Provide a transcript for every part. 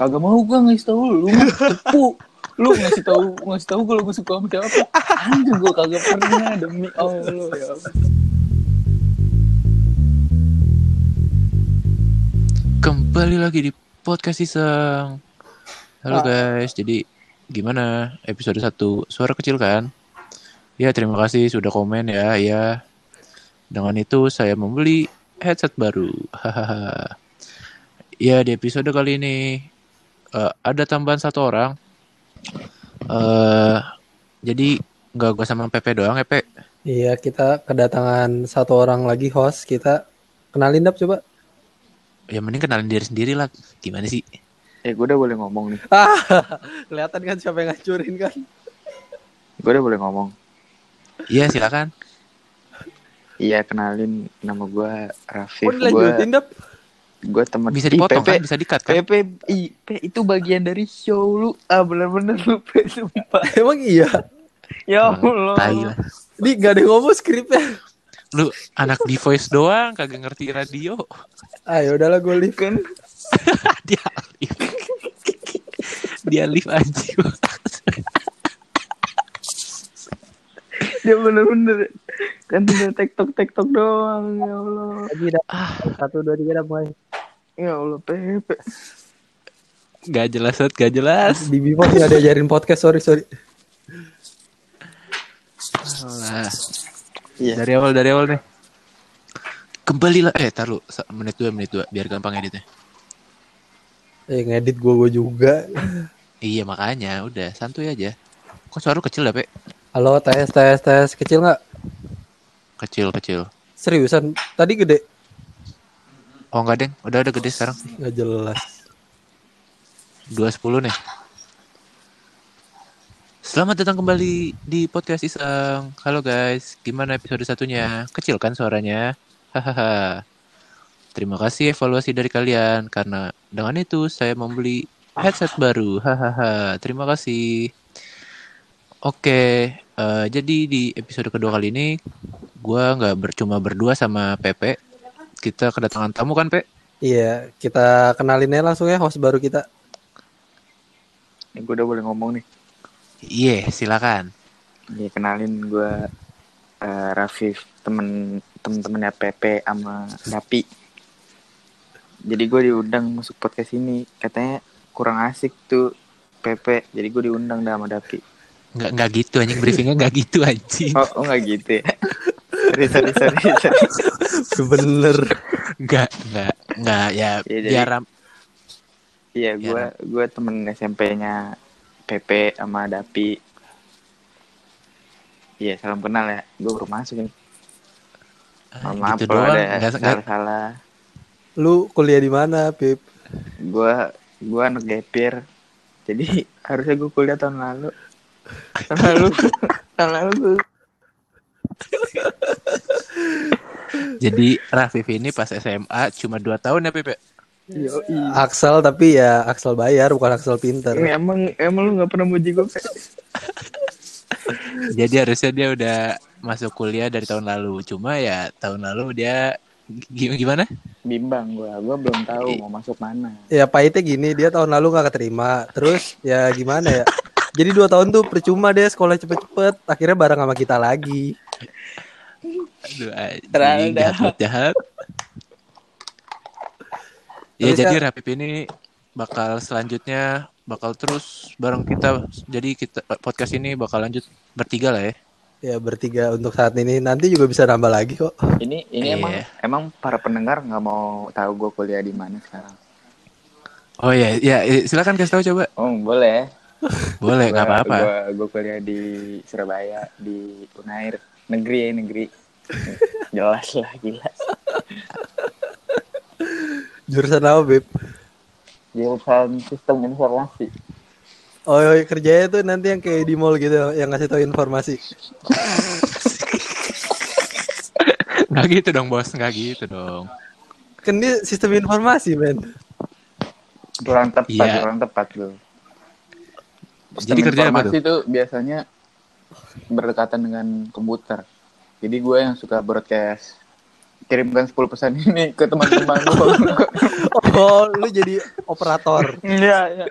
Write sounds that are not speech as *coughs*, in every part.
Kagak mau gue ngasih tahu lu, lu tepu. Lu ngasih tahu ngasih tahu kalau gue suka sama siapa. Anjir gue kagak pernah demi Allah ya. Kembali lagi di podcast Iseng. Halo Ah. guys, jadi gimana episode 1? Suara kecil kan? Ya, terima kasih sudah komen ya. Ya. Dengan itu saya membeli headset baru. Hahaha. ya, di episode kali ini eh, ada tambahan satu orang. eh jadi nggak gua sama Pepe doang ya, Pe. Iya, kita kedatangan satu orang lagi host. Kita kenalin dap coba. Ya mending kenalin diri sendiri lah. Gimana sih? Eh gue udah boleh ngomong nih. *laughs* Ah, kelihatan kan siapa yang ngacurin kan? Gue udah boleh ngomong. Iya, silakan. Iya kenalin nama gue Rafif. Oh, Gue. Gue teman. Bisa dipotong Pepe, kan? Bisa dikat kan? Pe, itu bagian dari show lu. Ah bener-bener lu sumpah. *laughs* Emang iya. Ya Allah. Tai lah. Ini gak ada yang ngomong skripnya. Lu anak di voice doang, kagak ngerti radio. Ah, ya udahlah gue leave. Kan *laughs* Dia live. Dia live aja. dia bener-bener kan udah tektok tektok doang ya Allah Lagi dap. Satu, dua, tiga dap mulai. Ya Allah Pepe Gak jelas, gak jelas. Di Bimo nggak ada ajarin podcast, sorry, sorry. Alah. Iya. Dari awal, dari awal nih. Kembalilah. Eh, taruh menit dua, menit dua, biar gampang editnya. Eh, ngedit gue gue juga. Iya makanya, udah santuy aja. Kok suara kecil dah, Pe? Halo, tes, tes, tes. Kecil nggak? Kecil, kecil. Seriusan? Tadi gede? Oh enggak, Deng. Udah, udah gede sekarang. Nggak jelas. 2.10 nih. Selamat datang kembali di podcast Iseng. Halo guys, gimana episode satunya? Kecil kan suaranya? Hahaha. Terima kasih evaluasi dari kalian karena dengan itu saya membeli headset baru. Hahaha. Terima kasih. Oke, eh, jadi di episode kedua kali ini gua nggak bercuma berdua sama Pepe. Kita kedatangan tamu kan, Pe? Iya, kita kenalinnya langsung ya host baru kita. ini gue udah boleh ngomong nih Iya, silakan. Iya kenalin gue eh, Rafif temen temen-temennya Pepe sama Dapi jadi gue diundang masuk podcast ini katanya kurang asik tuh Pepe jadi gue diundang dah sama Dapi Nggak, nggak gitu anjing briefingnya nggak gitu anjing. oh, oh nggak gitu ya *laughs* sorry sorry sorry, sorry. Bener. Nggak, nggak, nggak ya Iya, jadi- biar ram- iya Ya, gue gue temen SMP-nya Pepe sama Dapi iya salam kenal ya gue baru masuk nih ah, Mohon maaf gitu kalau doang. ada salah-salah Lu kuliah di mana, Pip? gue gue anak gapir jadi *laughs* harusnya gue kuliah tahun lalu tahun lalu *laughs* tahun lalu gue jadi Rafif ini pas SMA cuma 2 tahun ya Pepe. Yoi. Aksel tapi ya Aksel bayar bukan Aksel pinter. Ini emang emang lu gak pernah muji gue? Jadi harusnya dia udah masuk kuliah dari tahun lalu. Cuma ya tahun lalu dia gi- gimana? bimbang gue gue belum tahu mau masuk mana Ya pahitnya gini dia tahun lalu nggak keterima. Terus ya gimana ya? Jadi dua tahun tuh percuma deh sekolah cepet-cepet. Akhirnya bareng sama kita lagi. Aduh, anjing, jahat, banget, jahat. ya Terus jadi Rafif ini bakal selanjutnya bakal terus bareng kita. Jadi kita podcast ini bakal lanjut bertiga lah ya. Ya bertiga untuk saat ini. Nanti juga bisa nambah lagi kok. ini ini Iya. emang emang para pendengar nggak mau tahu gue kuliah di mana sekarang Oh ya, ya eh, silakan kasih tahu coba. oh boleh Boleh, nggak apa-apa. gue gue kuliah di Surabaya di Unair negeri ya negeri *laughs* jelas lah gila Jurusan apa, Beb? jurusan sistem informasi Oh, iya, kerjanya tuh nanti yang kayak di mall gitu yang ngasih tahu informasi. *laughs* Nggak gitu dong bos, nggak gitu dong. Kan dia sistem informasi, men. kurang tepat Iya. kurang tepat lu Jadi kerja apa informasi itu biasanya berdekatan dengan komputer jadi gue yang suka broadcast kirimkan 10 pesan ini ke teman-teman gue Oh, lu jadi operator. Iya, iya.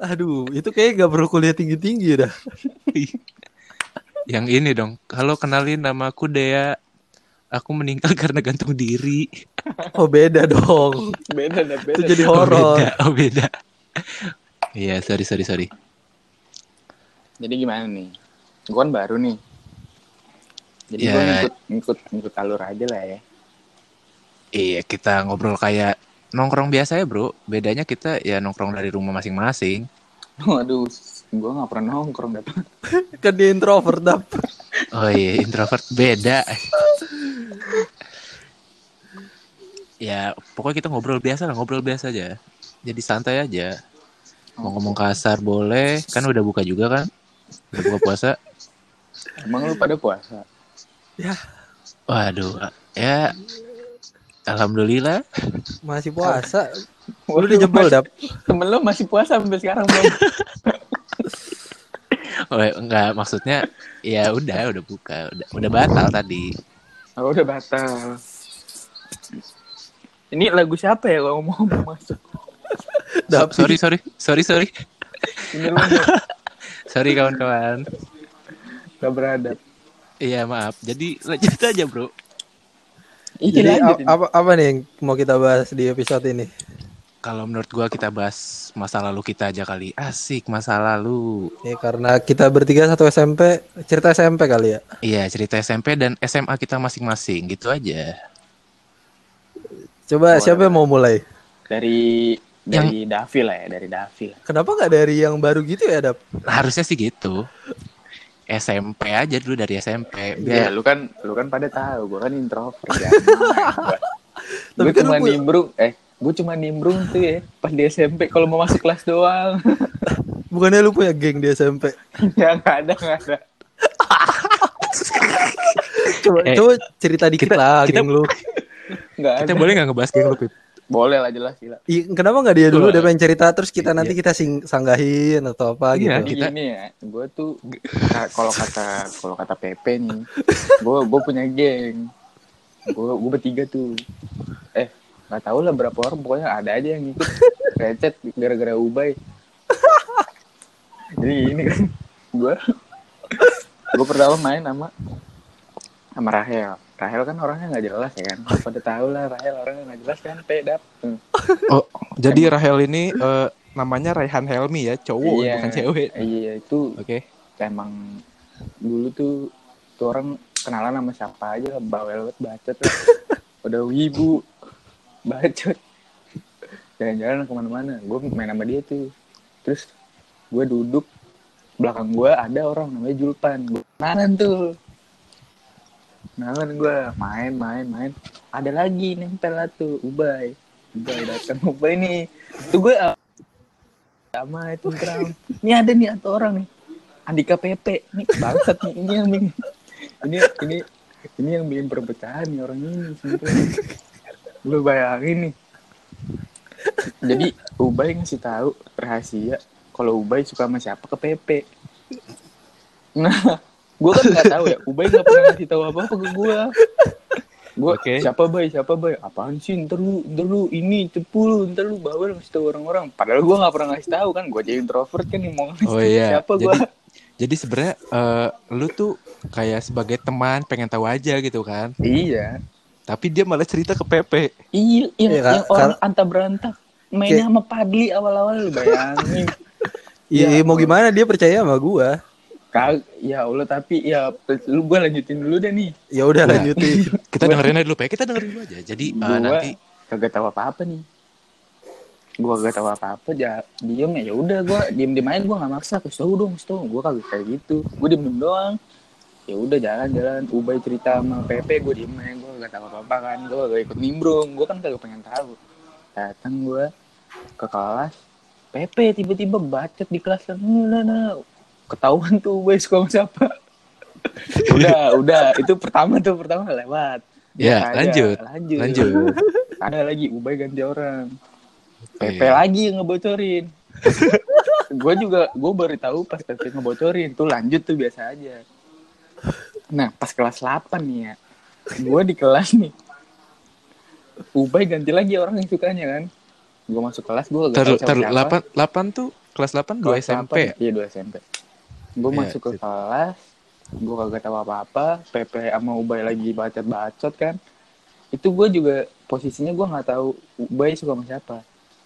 Aduh, itu kayak gak perlu kuliah tinggi-tinggi dah. Yang ini dong. Halo kenalin nama aku Dea. Aku meninggal karena gantung diri. Oh, beda dong. Beda dah, Itu beda. jadi Oh horor. beda. Oh beda. Iya sorry sorry sorry. Jadi gimana nih? Gue kan baru nih. Jadi gue Ya. ngikut, ngikut, ngikut alur aja lah ya. Iya kita ngobrol kayak nongkrong biasa ya bro. Bedanya kita ya nongkrong dari rumah masing-masing. Waduh, gue gak pernah nongkrong dah. *laughs* Kan dia introvert dap. Oh iya introvert beda. ya pokoknya kita ngobrol biasa lah ngobrol biasa aja. Jadi santai aja. Mau ngomong kasar boleh. Kan udah buka juga kan. Udah buka puasa. Emang lu pada puasa? Waduh. Ya. Alhamdulillah. Masih puasa. Lu Waduh, udah jebol masih- dap. Temen lu masih puasa sampai sekarang belum? *laughs* Oh enggak maksudnya ya udah udah buka udah udah batal tadi. Oh, udah batal. Ini lagu siapa ya kalau mau ngomong masuk? Dap. Sorry sorry sorry sorry Ini lu *laughs* sorry kawan-kawan. Nggak beradab. Iya maaf. Jadi lanjut aja bro. Iya, Jadi lanjut a- ini. apa apa nih yang mau kita bahas di episode ini? Kalau menurut gua kita bahas masa lalu kita aja kali. Asik masa lalu. Ya karena kita bertiga satu SMP, cerita SMP kali ya. Iya cerita SMP dan SMA kita masing-masing gitu aja. Coba Boleh, siapa yang mau mulai? Dari dari Davi lah ya, dari Davi. Kenapa nggak dari yang baru gitu ya, Dap? Harusnya sih gitu. SMP aja dulu dari SMP. Ya, Biar lu kan lu kan pada tahu, gua kan introvert ya. *laughs* Tapi gue kan cuma nimbrung, eh, gue cuma nimbrung tuh ya pas di SMP kalau mau masuk kelas doang. *laughs* Bukannya lu punya geng di SMP? *laughs* ya nggak ada nggak ada. Coba, Eh, coba cerita dikit kita- lah kita- geng lu. Nggak kita ada. boleh nggak ngebahas geng lu Pip? Boleh lah jelas gila. Ih, kenapa nggak dia dulu? Dia pengen cerita terus kita nanti kita sing sanggahin atau apa Iya, gitu. Jadi kita- gini ya, gue tuh ka- kalau kata kalau kata Pepe nih, gue gue punya geng, gue gue bertiga tuh, eh nggak tahu lah berapa orang, pokoknya ada aja yang ikut recet gara-gara Ubay. Jadi ini kan, gue gue pertama main sama sama Rahel. Rahel kan orangnya nggak jelas ya kan, pada tahu lah Rahel orangnya nggak jelas kan, pedap. Oh, jadi Rahel ini eh, namanya Raihan Helmi ya, cowok Iya. bukan cewek. Iya itu Oke. emang dulu tuh tuh orang kenalan sama siapa aja lah bawel banget bacot lah. *laughs* udah wibu bacot jalan-jalan ke mana-mana gue main sama dia tuh terus gue duduk belakang gue ada orang namanya Julpan gue kenalan tuh kenalan gue main main main. Ada lagi nempel lah tuh Ubay. Ubay datang Ubay nih. Tuh gue ah, sama itu terang ini ada nih satu orang nih. Andika Pepe nih bangsat nih ini yang bikin ini ini ini yang bikin perpecahan nih orang ini sumpah. lu bayangin nih. Jadi Ubay ngasih tahu rahasia kalau Ubay suka sama siapa ke Pepe nah gue kan nggak tahu ya Ubay nggak pernah ngasih tahu apa apa ke gue gue Oke. siapa bay siapa bay apaan sih ntar lu ntar lu ini cepu lu ntar lu bawel ngasih tahu orang-orang padahal gue nggak pernah ngasih tahu kan gue jadi introvert kan nih mau ngasih Oh iya. siapa gue Jadi jadi sebenarnya eh, lu tuh kayak sebagai teman pengen tahu aja gitu kan. iya Tapi dia malah cerita ke Pepe. Iya, yang, Iya, Kak. yang orang anta berantak mainnya Kayak- sama Padli awal-awal lu bayangin. *laughs* Iya, Ya, mau gimana dia percaya sama gua. Kag, ya Allah tapi ya lu gua lanjutin dulu deh nih. Ya udah lanjutin. *laughs* Kita dengerin aja dulu Pe. Kita dengerin dulu aja. Jadi eh, Gua nanti kagak tahu apa-apa nih. Gua kagak tahu apa-apa, ya diem ya. Ya udah gua diem diem aja gua nggak maksa. Kasih tahu dong, kasih tahu. Gua kagak kayak gitu. Gua diem diem doang. Ya udah jalan-jalan. Ubay cerita sama Pepe, gua diem aja. Gua kagak tahu apa-apa kan. Gua kagak ikut nimbrung. Gua kan kagak pengen tahu. Datang gua ke kelas. Pepe tiba-tiba bacot di kelas. Nah, nah. Ketahuan tuh Ubay suka sama siapa. *laughs* udah, udah. Itu pertama tuh, pertama lewat. Ya, lanjut. Lanjut. lanjut. *laughs* Ada lagi Ubay ganti orang. Pepe lagi yang ngebocorin. *laughs* gue juga gue baru tahu pas Pepe ngebocorin tuh lanjut tuh biasa aja. Nah pas kelas 8 nih ya, gue di kelas nih. Ubay ganti lagi orang yang sukanya kan. gue masuk kelas gue gak taruh, siapa 8, 8 tuh kelas 8 dua Kelas SMP ya? 8, Iya dua SMP. Gue Iya, masuk ke sip. kelas, gue kagak tahu apa-apa. PP sama Ubay lagi bacot-bacot kan. Itu gue juga posisinya gue nggak tahu Ubay suka sama siapa.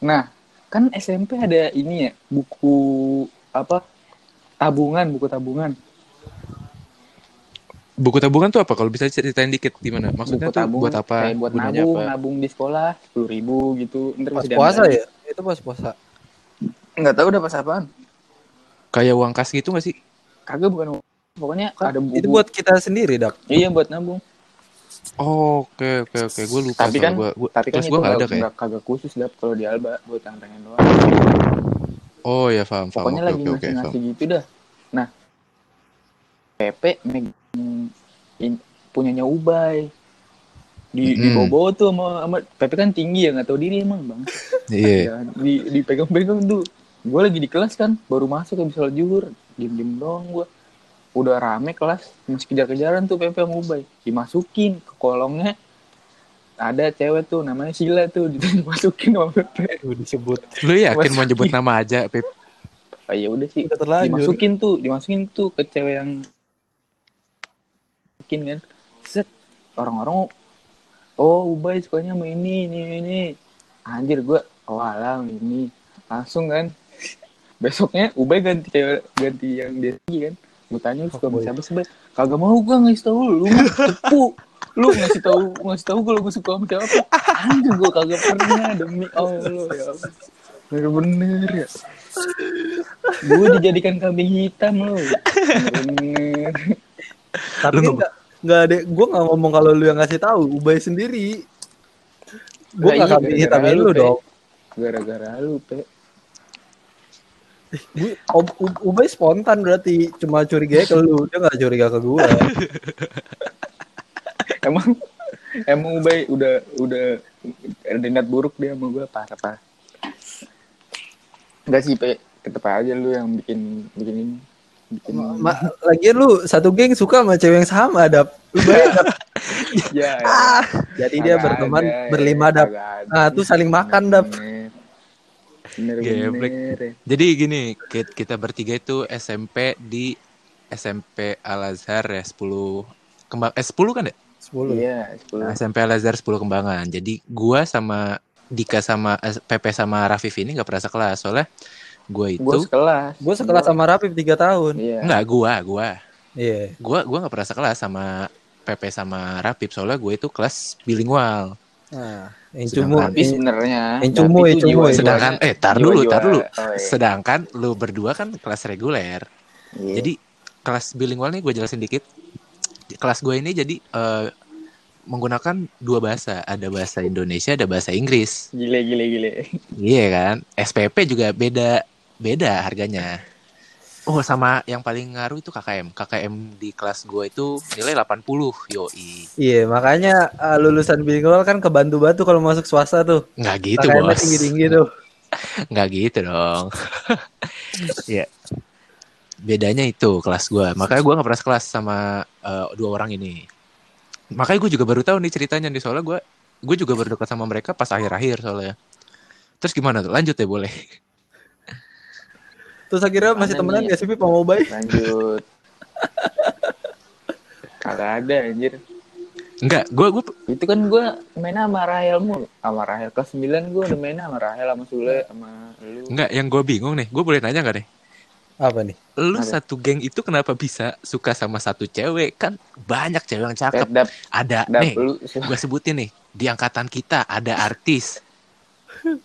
Nah, kan SMP ada ini ya buku apa tabungan, buku tabungan. Buku tabungan tuh apa? Kalau bisa ceritain dikit gimana? Maksudnya buku tuh tabungan buat apa? kayak buat nabung, apa? nabung di sekolah sepuluh ribu gitu. Ntar Pas puasa ya? Itu pas puasa. Nggak tahu udah pas apaan. Kayak uang kas gitu gak sih? Kagak bukan. Pokoknya Kan ada buku. Itu buat kita sendiri, Dak. Iya buat nabung. Oke oke oke. Gue lupa Tapi kan, gua, gua, tapi kan gue gak ada kayak. kagak khusus dap kalau di Alba buat yang pengen doang. Oh ya paham paham. Pokoknya Oke lagi oke. ngasih ngasih paham. gitu dah. Nah, PP punyanya Ubay. Di Mm-mm. dibawa tuh sama, sama PP kan tinggi ya nggak tahu diri emang bang. *laughs* Iya. Ya, di dipegang-pegang tuh. Gue lagi di kelas kan, baru masuk habis sholat zuhur, diem-diem doang gue. Udah rame kelas, masih kejar-kejaran tuh PP sama Ubay. Dimasukin ke kolongnya, ada cewek tuh namanya Sila tuh *laughs* dimasukin sama PP. Udah disebut. Lu yakin mau nyebut nama aja, Pip? Oh, ya udah sih, Udah dimasukin tuh dimasukin tuh ke cewek yang mungkin kan set orang-orang oh Ubay sukanya sama ini ini ini anjir gue oh alam ini langsung kan besoknya Ubay ganti cewek ganti yang dia lagi kan? Gue tanya lu suka sama Fuckboy. siapa kagak mau gue ngasih tau lu lu lu ngasih tahu ngasih tahu kalau gue suka sama siapa anjir gue kagak pernah demi Allah ya Allah. bener-bener ya. Gue dijadikan kambing hitam lo bener. Tapi Lu nggak nggak ada gue nggak ngomong kalau lu yang ngasih tahu Ubay sendiri. Gue Lah nggak iya, kambing gara-gara hitamin lu, lu dong. Gara-gara lu pe Ubay spontan berarti. Cuma curiga ke lu. Dia nggak curiga ke gue *laughs* emang emang Ubay udah udah ada niat buruk dia sama gue parah parah. Enggak sih pe. Tetep aja lu yang bikin bikin ini. Bikin Ma lagian lu satu geng suka sama cewek yang sama Dap. *laughs* ya, ya. jadi dia berteman ada, ya, berlima dap. Ada. nah tuh saling makan dap Geblek. bener. Jadi gini, ki- kita bertiga itu SMP di SMP Al Azhar ya 10 kembang eh 10 kan ya? sepuluh iya sepuluh SMP Al Azhar 10 kembangan. Jadi gua sama Dika sama eh, Pepe sama Rafif ini nggak pernah sekelas soalnya gua itu gue sekelas gue sekelas sama Rafif tiga tahun iya enggak gua gua iya gua gua nggak pernah sekelas sama Pepe sama Rafif soalnya gue itu kelas bilingual. nah yang Sedangkan- cumu tapi sebenarnya yang cumu, Dapi yang tuh cumu, jiwa- yang Sedangkan eh tar dulu, tar dulu. oh, iya. Sedangkan lu berdua kan kelas reguler. Iya. Jadi kelas bilingual nih gue jelasin dikit. Kelas gue ini jadi eh, menggunakan dua bahasa, ada bahasa Indonesia, ada bahasa Inggris. gile gile gile Iya kan? SPP juga beda beda harganya. Oh sama yang paling ngaruh itu KKM. KKM di kelas gue itu nilai 80 yoi. iya makanya uh, lulusan bilingual kan kebantu-bantu kalau masuk swasta tuh Nggak gitu KKM-nya bos. tinggi-tinggi tuh *laughs* Nggak gitu dong. *laughs* ya. Bedanya itu kelas gue. Makanya gue nggak pernah sekelas sama eh, dua orang ini. Makanya gue juga baru tahu nih ceritanya nih soalnya gue gue juga baru dekat sama mereka pas akhir-akhir soalnya. Terus gimana tuh? Lanjut ya boleh. Terus akhirnya masih Mana temenan nih? gak sih Pip sama Ubay lanjut kagak ada anjir Enggak, gue gue itu kan gue main sama Rahel mulu sama Rahel kelas 9 gue udah main sama Rahel sama Sule sama lu enggak yang gue bingung nih. Gue boleh nanya nggak nih? apa nih Lu Apa? satu geng itu kenapa bisa suka sama satu cewek? Kan banyak cewek yang dap cakep. dap, Ada dap nih, lu gue sebutin nih di angkatan kita ada artis.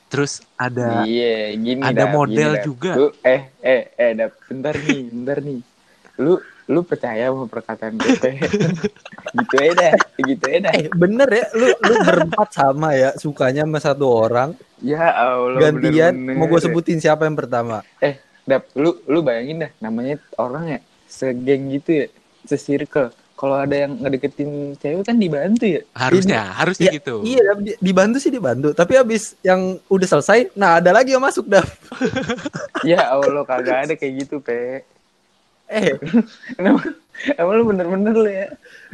Terus ada iya gini ada Dap, model gini, juga. lu eh eh eh dap bentar nih bentar nih lu lu percaya sama perkataan gue *laughs* Pe? gitu aja dah gitu aja dah eh bener ya lu lu berempat sama ya sukanya sama satu orang ya Allah gantian bener-bener. mau gue sebutin siapa yang pertama eh dap lu lu bayangin dah namanya orang ya segeng gitu ya sesirkel kalau ada yang ngedeketin cewek kan dibantu ya harusnya, harusnya Iya, gitu. Iya, dibantu sih dibantu. Tapi abis yang udah selesai, nah ada lagi yang masuk, Dap. *laughs* ya Allah kagak ada kayak gitu pe Eh, *laughs* emang, emang lu bener-bener lu ya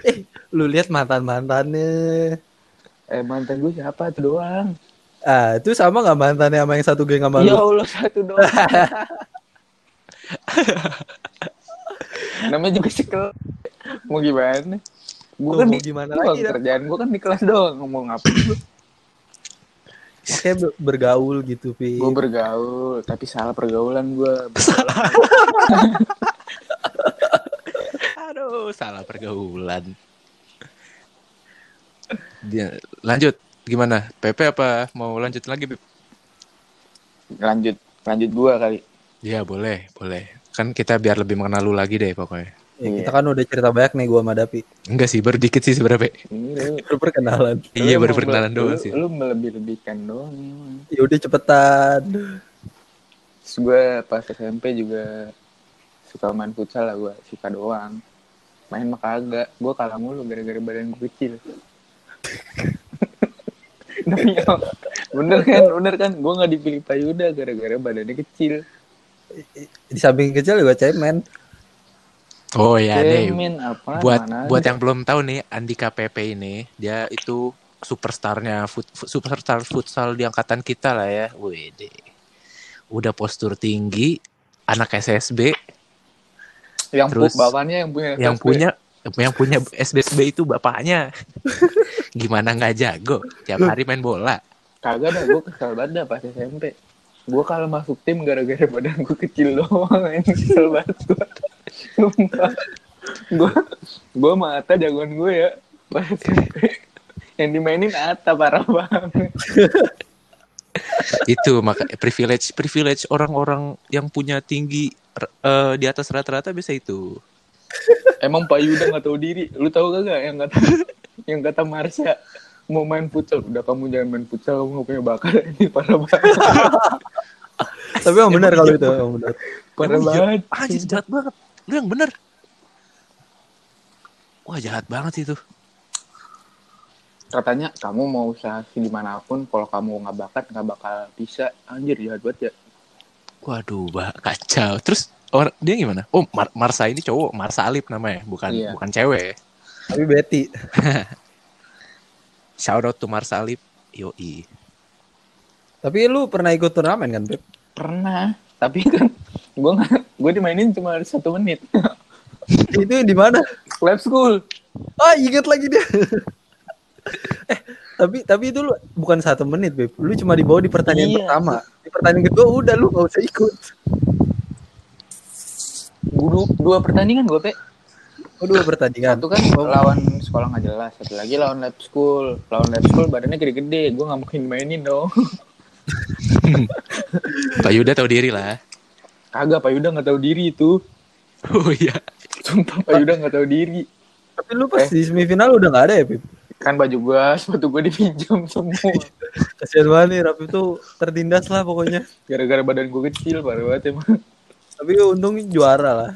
eh, lu lihat mantan-mantannya. eh mantan gue siapa tuh doang Ah, itu sama gak mantannya sama yang satu geng sama Ya? Allah satu doang. *laughs* Namanya juga sekel. Mau gimana? Gue Tuh, kan mau di gimana doang, lagi kerjaan gue kan di kelas doang ngomong apa ber- bergaul gitu, Pi. gue bergaul tapi salah pergaulan gue *laughs* Aduh, salah pergaulan. Dia lanjut gimana? PP apa mau lanjut lagi, Beb? lanjut lanjut gue kali Ya, boleh, boleh. Kan kita biar lebih mengenal lu lagi deh pokoknya. Ya, Iya. kita kan udah cerita banyak nih gua sama Dapi. Enggak sih, baru dikit sih sebenarnya. Pe. ini lu, *laughs* Baru perkenalan. Iya, baru perkenalan doang sih. lu melebih-lebihkan doang. Ya udah cepetan. Terus gue pas SMP juga suka main futsal lah gue suka doang main mah kagak gue kalah mulu gara-gara badan gue kecil *laughs* bener kan bener kan gue nggak dipilih Pak Yuda gara-gara badannya kecil Di samping kecil juga cemen. Oh ya deh. Apa Buat mana buat yang belum tahu nih, Andika PP ini dia itu superstarnya fut, superstar futsal di angkatan kita lah ya. Wede. Udah postur tinggi, anak SSB yang terus bapaknya yang punya yang SSB. punya yang punya SBSB itu bapaknya. *laughs* Gimana nggak jago? Tiap hari main bola. kagak dah gue kesel banget dah pas SMP gue kalau masuk tim gara-gara badan gue kecil doang *laughs* yang kesel banget gue gue gue sama Atta jagoan gue ya. Pas yang dimainin Atta parah banget. Itu maka privilege privilege orang-orang yang punya tinggi eh, di atas rata-rata bisa itu. emang Pak Yuda nggak tahu diri. Lu tahu kagak yang kata yang kata Marsha mau main futsal. Udah kamu jangan main futsal kamu nggak punya bakat. *laughs* Ini parah banget. Tapi emang benar kalau itu, emang benar. parah banget. Anjir jahat banget. Lu yang bener. Wah jahat banget sih itu. katanya kamu mau usaha di mana pun kalau kamu nggak bakat nggak bakal bisa anjir jahat banget ya Waduh, bah, kacau. Terus orang dia gimana? Oh, Mar Marsa ini cowok, Marsa Alip namanya, bukan Iya. bukan cewek. Tapi Betty. *laughs* Shout out to Marsa Alip. Yoi. Tapi lu pernah ikut turnamen kan, Beb? pernah tapi kan gue nggak gue dimainin cuma satu menit *laughs* itu di mana? lab school Ah, inget lagi dia. eh, tapi tapi itu lu bukan satu menit, Beb. Lu cuma dibawa di pertandingan Iya. pertama. Di pertandingan kedua udah lu gak usah ikut. dua, dua pertandingan gue pe Oh, dua pertandingan. satu kan lawan sekolah nggak jelas satu lagi lawan lab school lawan lab school badannya gede-gede gue nggak mungkin mainin dong *laughs* Pak Yuda tahu diri lah. Kagak Pak Yuda nggak tahu diri itu Oh iya. sumpah Pak Yuda nggak tahu diri Tapi lu pas Eh. di semifinal udah gak ada ya, Beb? kan baju gue sepatu gue dipinjam semua *laughs* Kasihan banget nih, Rafif tuh tertindas lah pokoknya. gara-gara badan gue kecil parah banget emang Tapi untung juara lah.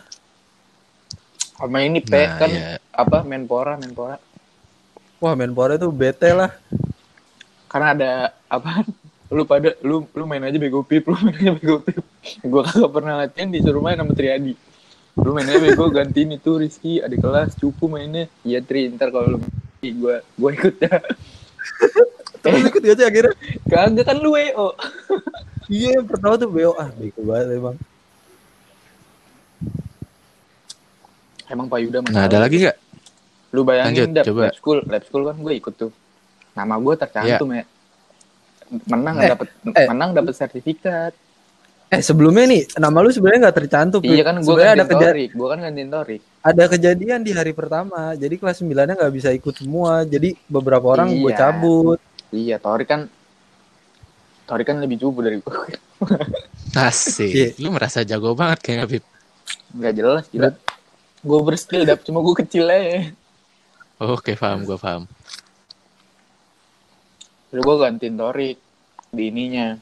sama ini pe Nah, kan iya. apa menpora menpora Wah, Menpora tuh bete lah. karena ada apa lu pada lu lu main aja bego pip lu main aja bego pip gue kagak pernah latihan disuruh main sama Triadi lu main aja bego gantiin itu Rizky ada kelas cupu mainnya iya Tri ntar kalau lu gue gue ikut dah Terus ikut gak sih akhirnya? kagak kan lu WO Iya, yang pertama tuh BO. Ah, bego banget emang. emang Pak Yuda Nah, ada lagi nggak? lu bayangin Lanjut, dap coba. lab school lab school kan gue ikut tuh nama gue tercantum ya menang Eh, dapat eh. menang dapat sertifikat Eh, sebelumnya nih, nama lu sebenarnya gak tercantum. Iya kan gue Sebenarnya ada, gantiin keja- Torik gue kan gantiin Torik ada kejadian di hari pertama. Jadi kelas 9-nya gak bisa ikut semua. Jadi beberapa orang gue Iya. cabut. iya Torik kan Torik kan lebih cupu dari gue *laughs* Asik. Lu merasa jago banget kayak Habib. nggak jelas gila gue berskill dap cuma gue kecil aja Oke, paham, gue paham. Terus gue gantiin Torik di ininya.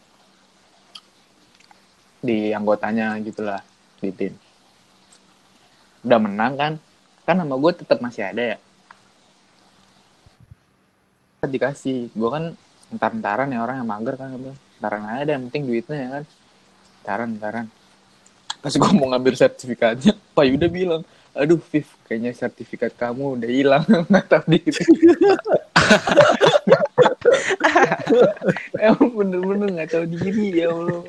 Di anggotanya gitulah di tim. Udah menang kan? Kan nama gue tetap masih ada ya? Dikasih. Gue kan entar-entaran ya orang yang mager kan bilang, entaran aja yang penting duitnya ya kan? Entaran entaran. Pas gue mau ngambil sertifikatnya *laughs* Pak Yuda bilang aduh Viv kayaknya sertifikat kamu udah hilang. *laughs* Nggak tahu diri *laughs* *laughs* Emang bener-bener gak tahu diri ya Allah.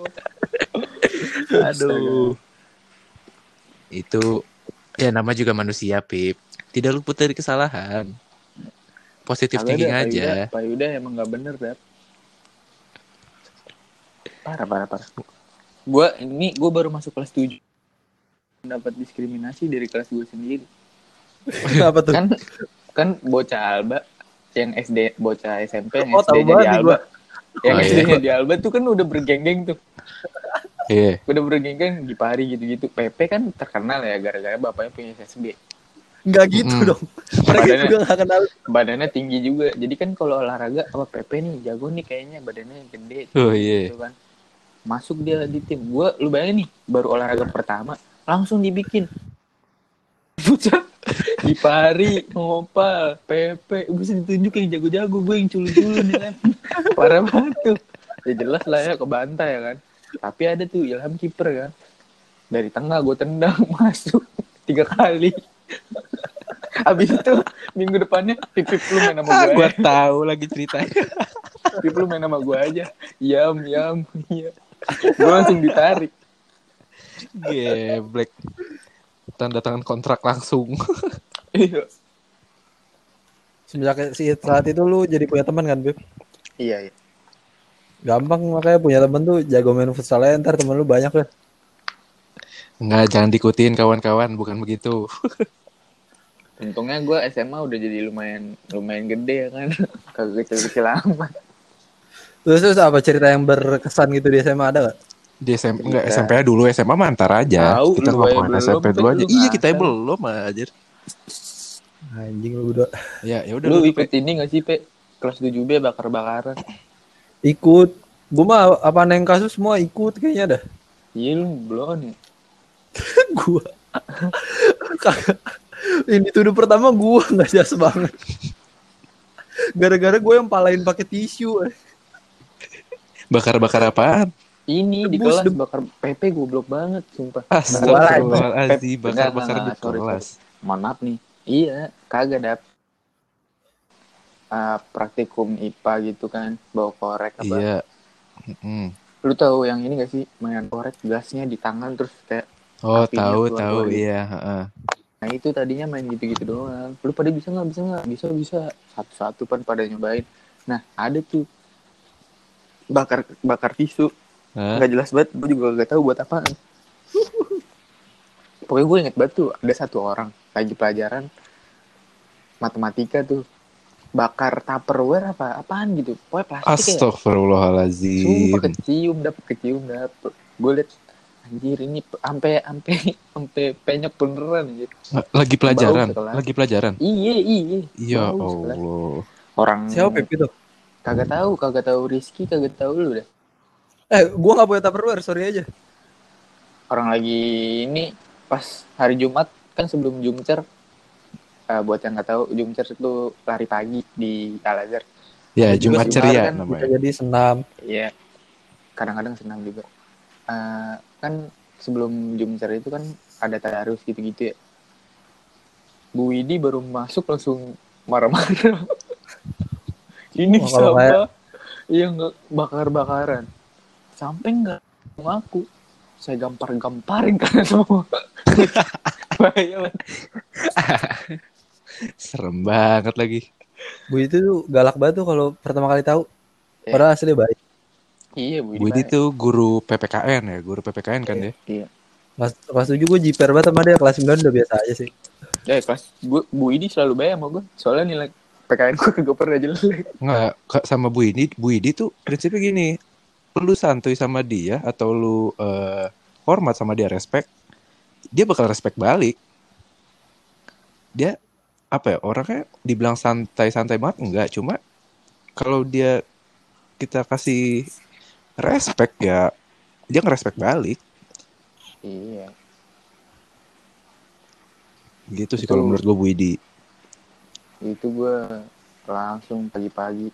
Aduh. Itu ya nama juga manusia, Pip. Tidak luput dari kesalahan. Positif thinking dah, Pak aja. Yuda, Pak Yuda emang gak bener, Dap. Parah, parah, parah. Gue ini gue baru masuk kelas 7 dapat diskriminasi dari kelas gue sendiri. Kenapa tuh? Kan kan bocah Alba yang SD bocah SMP yang Oh, tahu SD-nya di banget nih Alba. Yang Oh, iya. SD-nya di Alba tuh kan udah bergeng-geng tuh. Iya. Udah bergeng-geng di Pari gitu-gitu. PP kan terkenal ya gara-gara bapaknya punya SSB. Enggak gitu Mm. dong. Mereka Badannya- juga gak kenal. badannya tinggi juga jadi kan kalau olahraga apa PP nih jago nih kayaknya badannya gede Oh, iya. gitu kan masuk dia di tim gue lu bayangin nih baru olahraga pertama langsung dibikin *laughs* Bocah *laughs* di pari ngopal PP gue bisa ditunjuk yang jago-jago gue yang culun-culun ya kan *laughs* parah banget tuh ya jelas lah ya kebantai ya kan tapi ada tuh Ilham kiper kan dari tengah gue tendang *laughs* masuk tiga kali Abis itu minggu depannya pipip lu main sama gue Gua tahu lagi ceritanya. Pip lu main sama gue aja. Yam, yam, iya. Gue langsung ditarik. Geblek. Tanda tangan kontrak langsung. *laughs* Iya. Semenjak si- saat itu lu jadi punya teman kan, Beb? Iya, iya. Gampang makanya punya teman tuh jago main futsal aja, ntar temen lu banyak kan. Enggak, jangan diikutin kawan-kawan, bukan begitu. *laughs* Untungnya gue SMA udah jadi lumayan lumayan gede ya kan. *laughs* Kagak kecil-kecil amat. Terus, terus apa cerita yang berkesan gitu di SMA ada gak? Di SMP enggak Cerita. SMP dulu, SMA mah antar aja. Tahu, kita ngomongin belum, SMP dulu aja. Iya, kita ngasal. belum aja. Anjing lu berdua. Ya, ya udah Lu lu, ikut ini gak sih, Pe? Kelas 7B bakar-bakaran. Ikut. Gua mah apa neng kasus semua ikut kayaknya dah. Iya lu belum ya. *laughs* gua. Ini tuduh pertama gua nggak jelas banget. Gara-gara gue yang palain pakai tisu. eh. bakar-bakar apaan? Ini di kelas bakar PP goblok banget, sumpah. Astagfirullahaladzim, Pep, bakar-bakar di kelas. Mohon maaf nih. Iya, kagak dap. Ah, praktikum IPA gitu kan, bawa korek apa. Iya. Mm-mm. Lu tahu yang ini gak sih mainan korek gasnya di tangan terus kayak Oh, tahu tahu gitu. iya, heeh. nah itu tadinya main gitu-gitu doang. Lu pada bisa nggak bisa nggak bisa bisa satu-satu pan pada nyobain. Nah ada tuh bakar bakar tisu Hah? nggak jelas banget gue juga gak tahu buat apaan *laughs* pokoknya gue inget banget tuh ada satu orang lagi pelajaran matematika tuh bakar tupperware apa apaan gitu pokoknya plastik ya Astagfirullahaladzim. Sumpah kecium dapet kecium dapet. Gue liat anjir ini sampai sampai *laughs* sampai penyok beneran anjir. Lagi pelajaran, lagi pelajaran. Iya iya. Ya. Allah. Orang Siapa itu? kagak tahu kagak tahu Rizky kagak tahu lu dah. Eh, gua nggak punya tupperware, sorry aja. Orang lagi ini pas hari Jumat kan sebelum Jumcer eh, buat yang nggak tahu Jumcer itu lari pagi di Al Azhar. Ya, Jumat sih, ceria kan namanya. jadi senam. Iya. Kadang-kadang senang juga. Eh, kan sebelum Jumcer itu kan ada tadarus gitu-gitu ya. Bu Widi baru masuk langsung marah-marah. *laughs* Ini Oh, siapa? Iya nggak bakar-bakaran. Sampai nggak ngaku. Saya gampar-gamparin karena semua. *laughs* Serem banget lagi. Bu itu tuh galak banget tuh kalau pertama kali tahu. Iya. Padahal asli baik. Iya Bu Bu tuh guru PPKN ya, guru PPKN kan ya. Iya. Kelas, kelas 7 gue jiper banget sama dia, kelas 9 udah biasa aja sih. Ya kelas gue Bu Widi selalu baik sama gue. Soalnya nilai PKN gue kagak pernah jelek. Enggak, Kak, sama Bu Idi, Bu Idi tuh prinsipnya gini. Lu santuy sama dia atau lu eh, hormat sama dia, respect, dia bakal respect balik. Dia apa ya, orangnya dibilang santai-santai banget enggak, cuma kalau dia kita kasih respect ya dia ngerespek balik. Iya. gitu sih kalau menurut gue Bu Idi itu gue langsung pagi-pagi.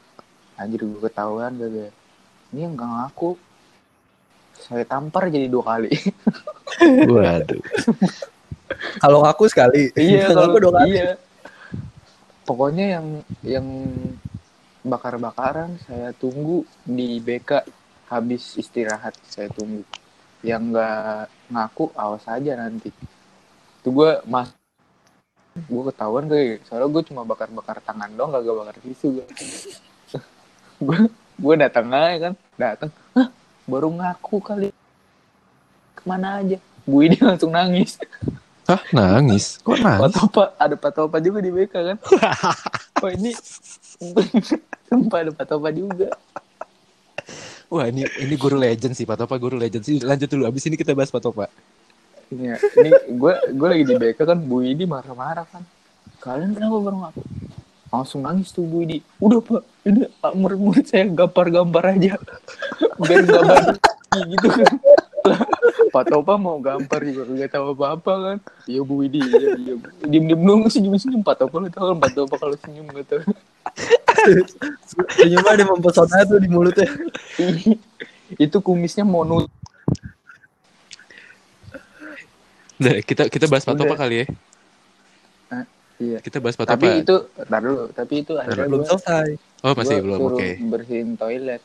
Anjir gue ketahuan gak ini yang gak ngaku. Saya tampar jadi dua kali. *laughs* Waduh. Kalau ngaku sekali. iya Kalau dua kali. iya. Pokoknya yang yang bakar-bakaran saya tunggu di BK habis istirahat saya tunggu. Yang nggak ngaku awas aja nanti. Itu gue mas gue ketahuan kayak soalnya gue cuma bakar-bakar tangan dong gak bakar tisu gue *laughs* gue gue datang aja kan. Datang. Hah, baru ngaku kali. Ke mana aja? Bu ini langsung nangis. Hah, nangis. Kok nangis? Patopa ada Patopa juga di BK kan. *laughs* Oh ini *laughs* sumpah ada Patopa juga. Wah, ini ini guru legend sih, Pak Topa guru legend. Sih. Lanjut dulu, abis ini kita bahas Pak Topa. ini ini gue gue lagi di BK kan Bu ini marah-marah kan. Kalian kenapa baru ngaku langsung nangis tuh Bu Idi udah pak. Ini murid-murid saya gambar-gambar aja. *laughs* Biar nggak gitu kan. Pak Topa mau gambar juga. Nggak tahu apa-apa kan. Iya Bu Idi iya iya diem diem dong. Senyum senyum Pak Topa lu tau kan Pak Topa kalau senyum gak tau Senyumnya ada mempesona tuh di mulutnya. *laughs* itu kumisnya mau nut Udah, kita kita bahas Pak Topa kali ya. Iya Kita bahas Pak tapi itu ntar dulu tapi itu akhirnya Belum gue selesai. Oh, masih gua belum. Oke. bersihin toilet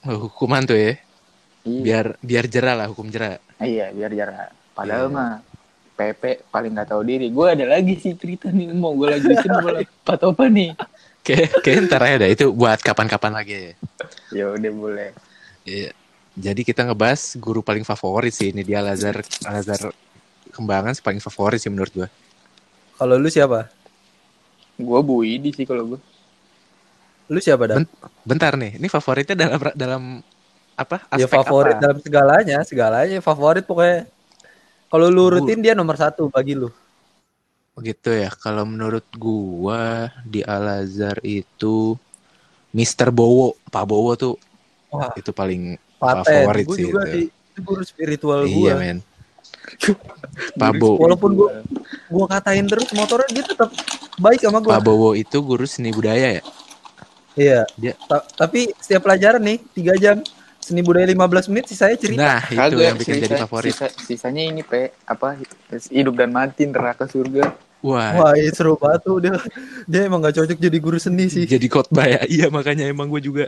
Oh, hukuman tuh ya. iya Biar biar jerah lah hukum jerah. iya biar jarak padahal Iya. mah Pepe paling nggak tahu diri gue ada lagi sih cerita nih mau gue lanjutin boleh Pak Topa nih Kayak kayak ntar aja dah itu buat kapan-kapan lagi ya. ya udah boleh Iya. Jadi kita ngebahas guru paling favorit sih ini dia Lazar Lazar Kembangan sih paling favorit sih menurut gua. Kalau lu siapa? gue Bu Idi sih kalau gue Lu siapa dah? Ben- Bentar nih, ini favoritnya dalam dalam apa? Ya Aspek favorit apa? dalam segalanya, segalanya favorit pokoknya. Kalau lu rutin dia nomor satu bagi lu. Gitu ya. Kalau menurut gua di Al Azhar itu Mr. Bowo, Pak Bowo tuh Wah, itu paling paten. favorit Gue sih juga itu. di itu guru spiritual iya gua. men. Pak Bowo, Walaupun gua gua katain terus motornya dia tetap baik sama gua. Pak Bowo itu guru seni budaya ya. Iya. Dia- Ta- tapi setiap pelajaran nih 3 jam seni budaya 15 menit sih saya cerita. Nah, itu Kagak, yang bikin jadi sisa- favorit. sisa- sisanya ini pe apa hidup dan mati neraka surga Wah, Wah, iya seru banget tuh dia. Dia emang gak cocok jadi guru seni sih. jadi khotbah ya. Iya, makanya emang gue juga.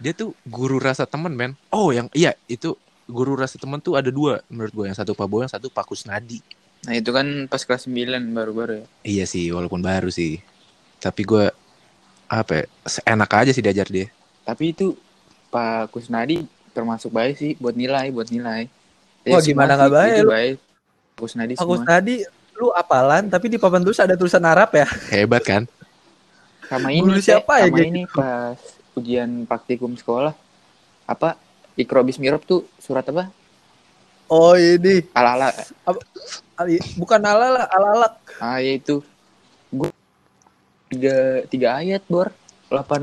Dia tuh guru rasa temen, men. Oh, yang iya itu guru rasa temen tuh ada dua menurut gue. Yang satu Pak Bowo, yang satu Pak Kusnadi. nah itu kan pas kelas 9 baru-baru ya Iya sih, walaupun baru sih. Tapi gue apa ya, enak aja sih diajar dia. tapi itu Pak Kusnadi termasuk baik sih buat nilai buat nilai Wah, semua gimana nggak baik, itu lu? baik Kusnadi Aku semua tadi lu apalan tapi di papan tulis ada tulisan Arab ya. *laughs* Hebat kan? sama ini Guru siapa ya, sama ini pas ujian praktikum sekolah apa Ikro Bismirop tuh surat apa? Oh ini. Ala-ala Ali- bukan alala alalak. ah ya itu. Gua tiga tiga ayat bor. 85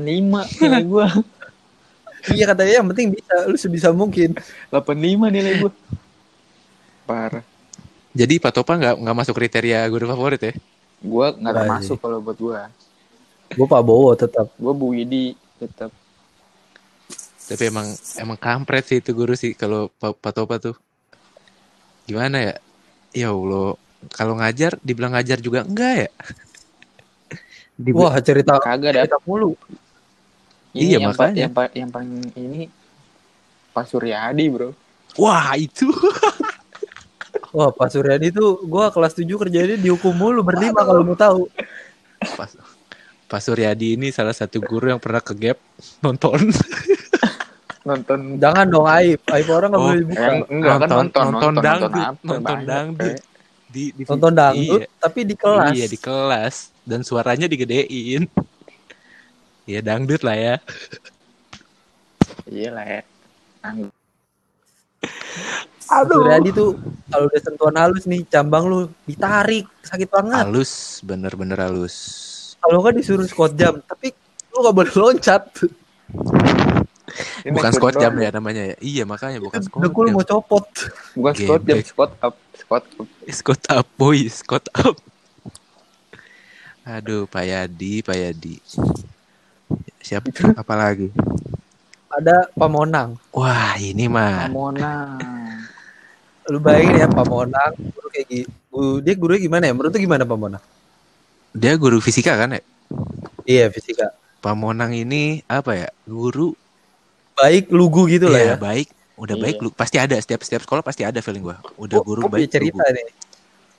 nilai gua. *laughs* Iya katanya yang penting bisa lu sebisa mungkin. 85 nilai gua. Parah. Jadi Pak Topa nggak nggak masuk kriteria guru favorit ya? gua nggak Wah, termasuk kalau buat gua. Gue Pak Bowo tetap. gua Bu Widi tetap Tapi emang emang kampret sih itu guru sih kalau Pak Pak Topa tuh. Gimana ya? Ya Allah, kalau ngajar dibilang ngajar juga enggak ya? *laughs* Wah cerita kagak dah cerita mulu. ini Iya, yang, pa- makanya. yang, pa- yang paling ini Pak Suryadi bro Wah itu. *laughs* Wah Pak Suryadi tuh gue kelas 7 kerjanya dihukum mulu berlima kalau mau tahu. Pas, Pak Suryadi ini salah satu guru yang pernah ke gap nonton. *laughs* nonton Jangan dong aib, aib orang nggak Oh, boleh dibuka. yang enggak kan Nonton- nonton nonton dangdut, nonton banyak, dangdut. Pe. di, di Nonton dangdut Iya, tapi di kelas. Iya di kelas dan suaranya digedein. *laughs* Iya dangdut lah ya. iya lah ya Ang- Pak Suryadi tuh kalau udah sentuhan halus nih cambang lu ditarik sakit banget. Halus, bener-bener halus. Kalau kan disuruh squat jam, tapi lu gak boleh loncat. Ini Bukan squat jam ya namanya ya. Iya makanya bukan squat Dekul jam. mau copot. bukan squat jam squat up squat up *laughs* Squat up boy, squat up. Aduh, Pak Yadi, Pak Yadi. Siapa *laughs* apa lagi? Ada Pamonang. Wah, ini mah Mona Lu bayangin ya Pamonang, guru kayak gitu. Dia gurunya gimana ya? Menurut lu gimana Pamonang? dia guru fisika kan ya? Iya fisika. Pamonang ini apa ya? Guru Baik lugu gitu lah ya, ya. baik. Udah Iya. baik lu pasti ada setiap setiap sekolah pasti ada feeling gua. Udah Gua- guru gua punya baik. cerita lugu. nih.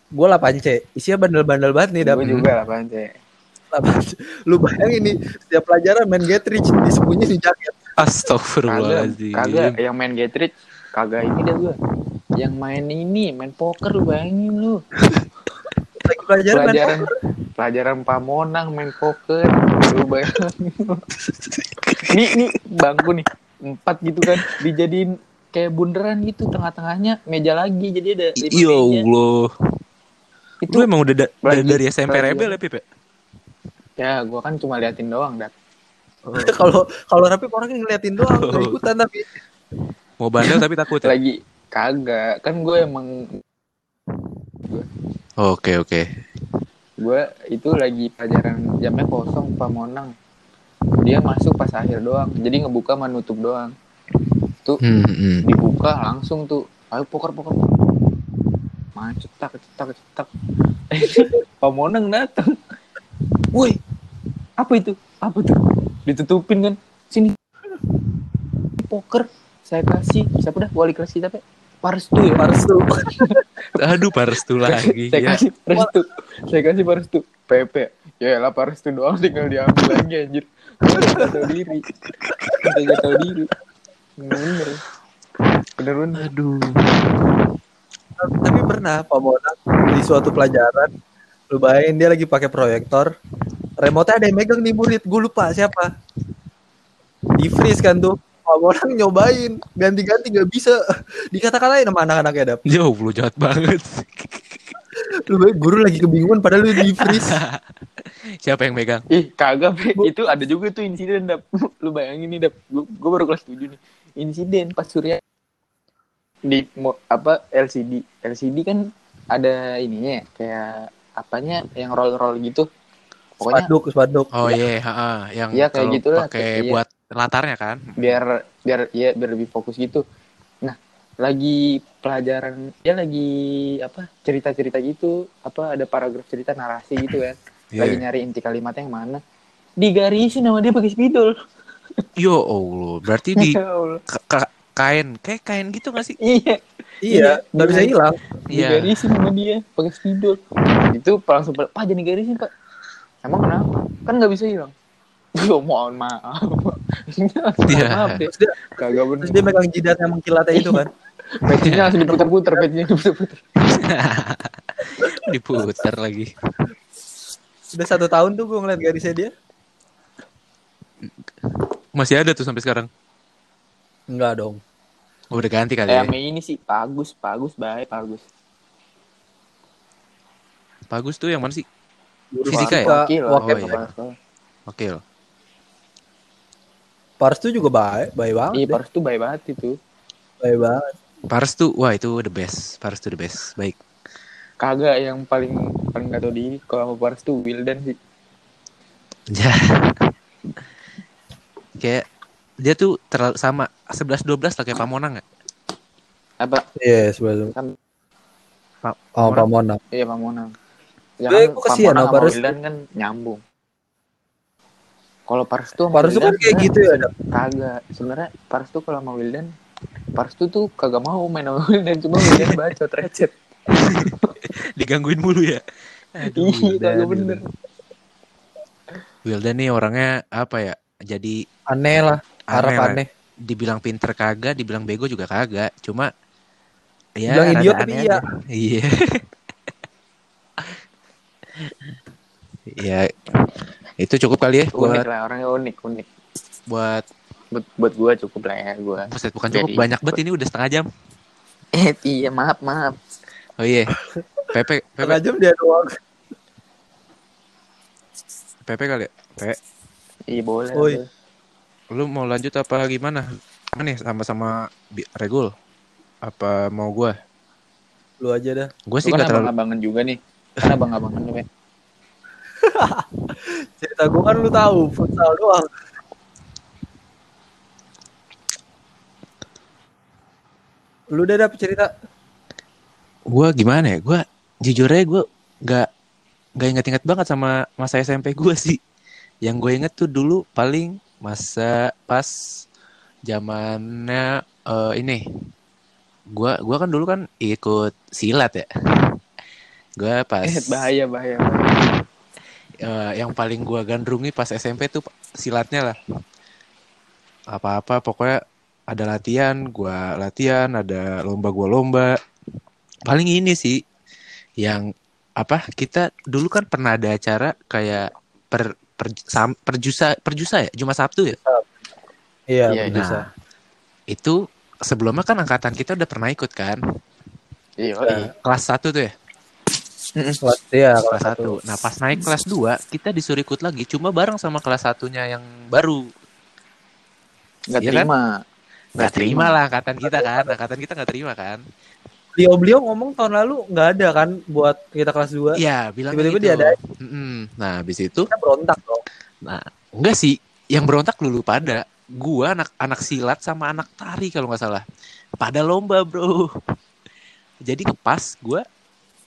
Gue 8 C. Isinya bandel-bandel banget nih. Dap. Gue juga lah Bang Cek. 8C. Lu bayangin nih. Setiap pelajaran main get rich. Disembunyi di jaket. Astagfirullahaladzim. kagak yang main Getrich, kagak ini dah gue. Yang main ini, main poker lu bayangin lu. Lagi pelajaran, main Pelajaran poker. pelajaran Pamonang main poker, lu bayangin. nih nih bangku nih empat gitu kan dijadiin kayak bunderan gitu tengah-tengahnya meja lagi jadi ada lima Ya meja. Allah. Itu Lu emang udah da- Lagi- dari SMP lagi- rebel ya, Pip? ya? ya gua kan cuma liatin doang dat. *laughs* Kalau kalau rapi orangnya ngeliatin doang. *laughs* nggak ikutan tapi. Mau bandel tapi takut ya? Lagi kagak kan gue emang Oke, oke. gue itu lagi pelajaran jamnya kosong Pamonang dia masuk pas akhir doang. Jadi ngebuka menutup doang. Tuh Hmm, hmm. dibuka langsung tuh. Ayo poker poker poker. Main cetak cetak cetak. *laughs* Pamonang datang woi apa itu? Apa tuh? Ditutupin kan? Sini. Poker saya kasih. Siapa dah? Wali kelas kita Pe? Parstu ya? Parsu. *laughs* Aduh, Parstu lagi. saya ya. kasih Parstu saya kasih Parstu PP ya lah Parstu doang tinggal diambil lagi anjir gak tau diri. Udah gak tau diri. Bener. Bener bener. Aduh. tapi pernah Pak Mona di suatu pelajaran lu bayangin dia lagi pakai proyektor remote ada yang megang nih murid gue lupa siapa. Di freeze kan tuh Pak Mona nyobain ganti-ganti gak bisa. Dikata-katain sama anak-anaknya dap. Ya Allah, jahat banget. lu bayangin, guru lagi kebingungan padahal lu di freeze *laughs* Siapa yang megang? Ih kagak Pe. itu ada juga tuh insiden dap. *laughs* Lu bayangin nih dap. Gue baru kelas 7 nih. Insiden pas Surya di mo- apa LCD LCD kan ada ininya ya, kayak apanya yang roll roll gitu. Pokoknya spanduk spanduk. Oh iya, ha yang Iya, kayak kalau gitulah, pakai kayak- iya. buat latarnya kan. biar biar ya biar lebih fokus gitu. Nah lagi pelajaran ya lagi apa cerita cerita gitu. Apa ada paragraf cerita narasi gitu kan Iya. lagi nyari inti kalimatnya yang mana digarisin sama dia pakai spidol *laughs* Yo Allah, berarti di *laughs* Ya Allah. ka- ka- kain, kayak kain gitu gak sih? iya iya nggak bisa hilang Iya. digarisin sama dia pakai spidol itu langsung pak jadi garisin pak emang kenapa kan nggak bisa hilang *laughs* Yo mohon maaf. Iya. maaf deh. terus dia, Kagak bener. terus dia megang jidatnya mengkilatnya itu kan Pecinya langsung diputer-puter, pecinya diputer-puter. Diputar lagi. Udah satu tahun tuh gue ngeliat garisnya dia Masih ada tuh sampai sekarang. enggak dong Oh, udah ganti kali Eh, ya. ini sih bagus, bagus, baik, bagus. Bagus tuh yang mana sih? Guru Fisika ya? Wakil, wakil Oh, iya. Oke. Pars tuh juga baik baik banget Iya. Pars tuh baik banget itu. baik banget Pars tuh, wah itu the best. Pars tuh the best. Baik. Kagak yang paling paling gak tau diri kalau sama Pars tuh Wildan sih. Ya. *laughs* kayak dia tuh terlalu sama 11 12 lah kayak Pamonang gak? Apa? iya sebelum Kan- Pa- oh Pamonang Iya, Pamonang. Ya Eh, kan gua kasihan Pamonang Pars. Wildan kan nyambung. Kalau Pars tuh Pars tuh kan kayak gitu ya. Kagak. Sebenarnya Pars tuh kalau sama Wildan Pars tuh tuh kagak mau main sama *laughs* Wildan cuma Wildan bacot recet. *laughs* Digangguin mulu ya. Aduh, Iya, bener. Wildan nih orangnya apa ya? Jadi aneh lah harap lah. aneh Dibilang pinter kagak, dibilang bego juga kagak. Cuma ya Dibilang rada idiot tapi aneh iya. *laughs* Iya. ya itu cukup kali ya Unik buat lah orangnya unik, unik. buat Buat buat gua cukup lah ya gua. buset bukan cukup Jadi- banyak banget ini udah setengah jam. Eh, *laughs* iya, maaf, maaf. Oh iya. *laughs* Pepe, Pepe, jam dia doang Pepe kali ya. Pepe, Iya, boleh. Oi. lu mau lanjut apa gimana? Mana nih sama-sama Regul? Apa mau gua? lu aja dah Gue Lu sih kan gak terlalu abang-abangan juga nih. Kan abang-abangan lu, *laughs* cerita gue kan lu tahu futsal doang lu udah dapet cerita gue gimana ya gue jujur aja gue nggak nggak inget-inget banget sama masa SMP gue sih Yang gue inget tuh dulu paling masa pas zamannya eh, ini. Gua gua kan dulu kan ikut silat ya. Gue pas *laughs* Eh, bahaya bahaya. eh, yang paling gua gandrungi pas SMP tuh silatnya lah. Apa-apa pokoknya ada latihan, gua latihan, ada lomba gua lomba. Paling ini sih yang apa kita dulu kan pernah ada acara kayak per, per sam- perjusa perjusa ya cuma Sabtu ya. Iya, Iya, bisa. Nah, itu sebelumnya kan angkatan kita udah pernah ikut kan. Iya. Kelas 1 tuh ya. Kelas iya, kelas kelas satu. 1. Nah, pas naik kelas 2, kita disuruh ikut lagi cuma bareng sama kelas satunya yang baru. Nggak Iya kan? terima. Nggak terima lah angkatan kita kan. Angkatan kita nggak terima kan. Beliau-beliau ngomong tahun lalu nggak ada kan buat kita kelas 2. Iya, bilang Tiba-tiba gitu. dia ada. Mm-mm. Nah, habis itu Kita berontak dong. Nah, enggak sih. Yang berontak dulu pada gua anak anak silat sama anak tari kalau nggak salah. Pada lomba, Bro. Jadi pas gua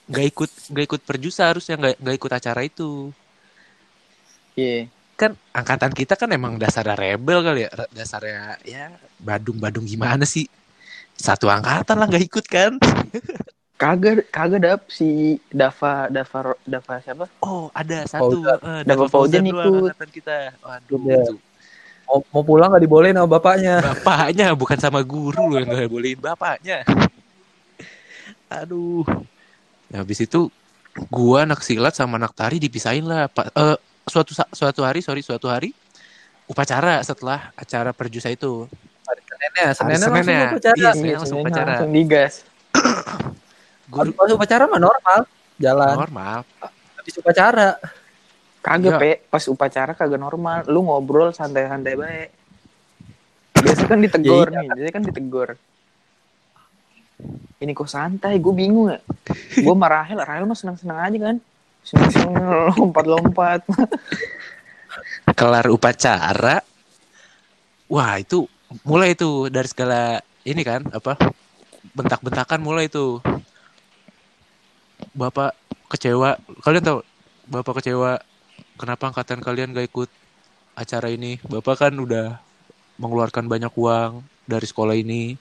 nggak ikut nggak ikut perjusa harusnya nggak nggak ikut acara itu. Iya. Kan angkatan kita kan emang dasarnya rebel kali ya, dasarnya ya badung-badung gimana sih? Satu angkatan lah nggak ikut kan? *laughs* Kagak kagak dap si Dava Dava Dava siapa? Oh, ada satu. Fauzan. eh, Dava Dava Fauzan ikut. angkatan kita. Waduh, itu Mau, mau pulang nggak dibolehin sama bapaknya. bapaknya bukan sama guru loh yang nggak bolehin bapaknya aduh nah, habis itu gua anak silat sama anak tari dipisahin lah pak eh, suatu suatu hari sorry suatu hari upacara setelah acara perjusa itu Senennya, senennya Senennya. langsung upacara. Iya, Iya, langsung upacara. langsung digas. guru Pas upacara mah normal, jalan. normal Habis upacara. Kagak Iya. pe, pas upacara kagak normal. Lu ngobrol santai-santai baik. Biasa kan ditegur Ya, iya. nih, biasa kan ditegur. Ini kok santai, gue bingung ya. Gue sama Rahel, Rahel mah seneng-seneng aja kan. Seneng-seneng lompat-lompat. kelar upacara wah itu mulai itu dari segala ini kan apa bentak-bentakan mulai itu. Bapak kecewa kalian tahu bapak kecewa kenapa angkatan kalian gak ikut acara ini? Bapak kan udah mengeluarkan banyak uang dari sekolah ini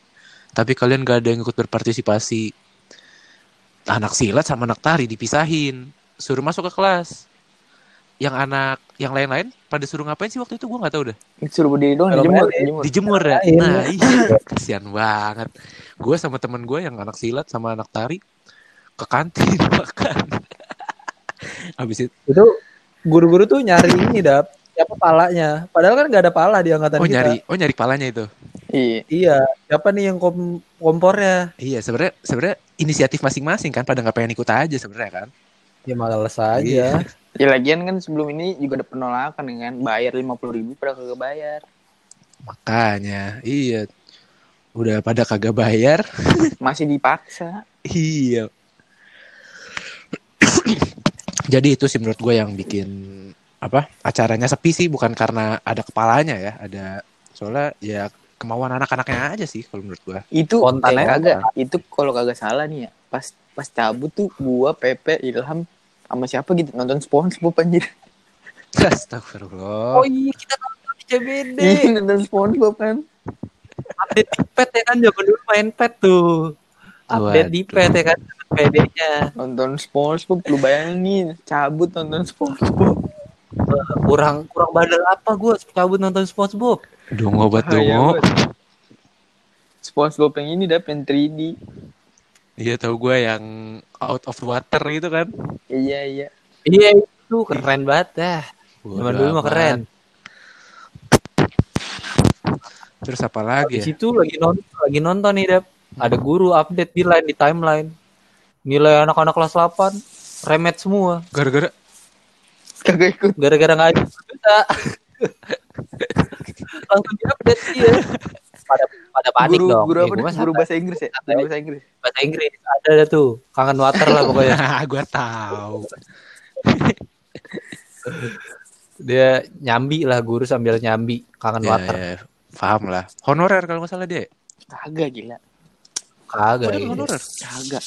tapi kalian gak ada yang ikut berpartisipasi. Anak silat sama anak tari dipisahin suruh masuk ke kelas yang anak yang lain-lain pada suruh ngapain sih waktu itu gue nggak tahu deh Suruh berdiri doang, dijemur, dijemur. dijemur ya Lain. nah iya kasihan banget gue sama temen gue yang anak silat sama anak tari ke kantin *laughs* makan habis itu Itu guru-guru tuh nyari ini dap. Siapa palanya? Padahal kan nggak ada pala di angkatan oh kita. nyari oh nyari palanya itu Iya. Iya. Siapa nih yang kom kompornya? iya sebenarnya sebenarnya inisiatif masing-masing kan pada nggak pengen ikut aja sebenarnya kan Ya males aja. Iya. Ya lagian kan sebelum ini juga ada penolakan kan, bayar lima puluh ribu pada kagak bayar. makanya iya udah pada kagak bayar *laughs* Masih dipaksa. Iya. *coughs* Jadi itu sih menurut gue yang bikin apa acaranya sepi sih bukan karena ada kepalanya ya, ada soalnya ya kemauan anak-anaknya aja sih kalau menurut gue. Itu Spontan eh, kagak. Itu kalau kagak salah nih ya, pas pas cabut tuh gua Pepe Ilham sama siapa gitu nonton SpongeBob anjir. *laughs* Astagfirullah. Oh iya kita nonton di CBD. Iya nonton SpongeBob kan. Update di pet ya kan zaman dulu main pet tuh. Update di pet ya kan PD-nya. Nonton SpongeBob lu bayangin cabut nonton SpongeBob. *laughs* Kurang kurang bandel apa gue cabut nonton SpongeBob. Dongo buat Bahaya dongo. banget. SpongeBob yang ini dap yang 3D. Iya tau gue yang out of water gitu kan. Iya iya. Iya itu keren banget dah. Zaman dulu mah keren. Terus apa Di lagi ya? situ lagi nonton lagi nonton nih Dap. Ada guru update di line di timeline. Nilai anak-anak kelas 8 remet semua Gara-gara Kagak ikut. gara-gara nggak ada bisa. *laughs* Langsung diupdate dia. Pada pada panik guru, dong. Guru Ya, apa gua mah Guru bahasa Inggris ya? Guru bahasa Inggris. bahasa Inggris ada ada tuh kangen water lah pokoknya *laughs* gue tahu. *laughs* dia nyambi lah guru sambil nyambi kangen Ya, water ya, paham lah. Honorer kalau nggak salah dia. Kagak gila. kagak Oh, ini. honorer. Kagak.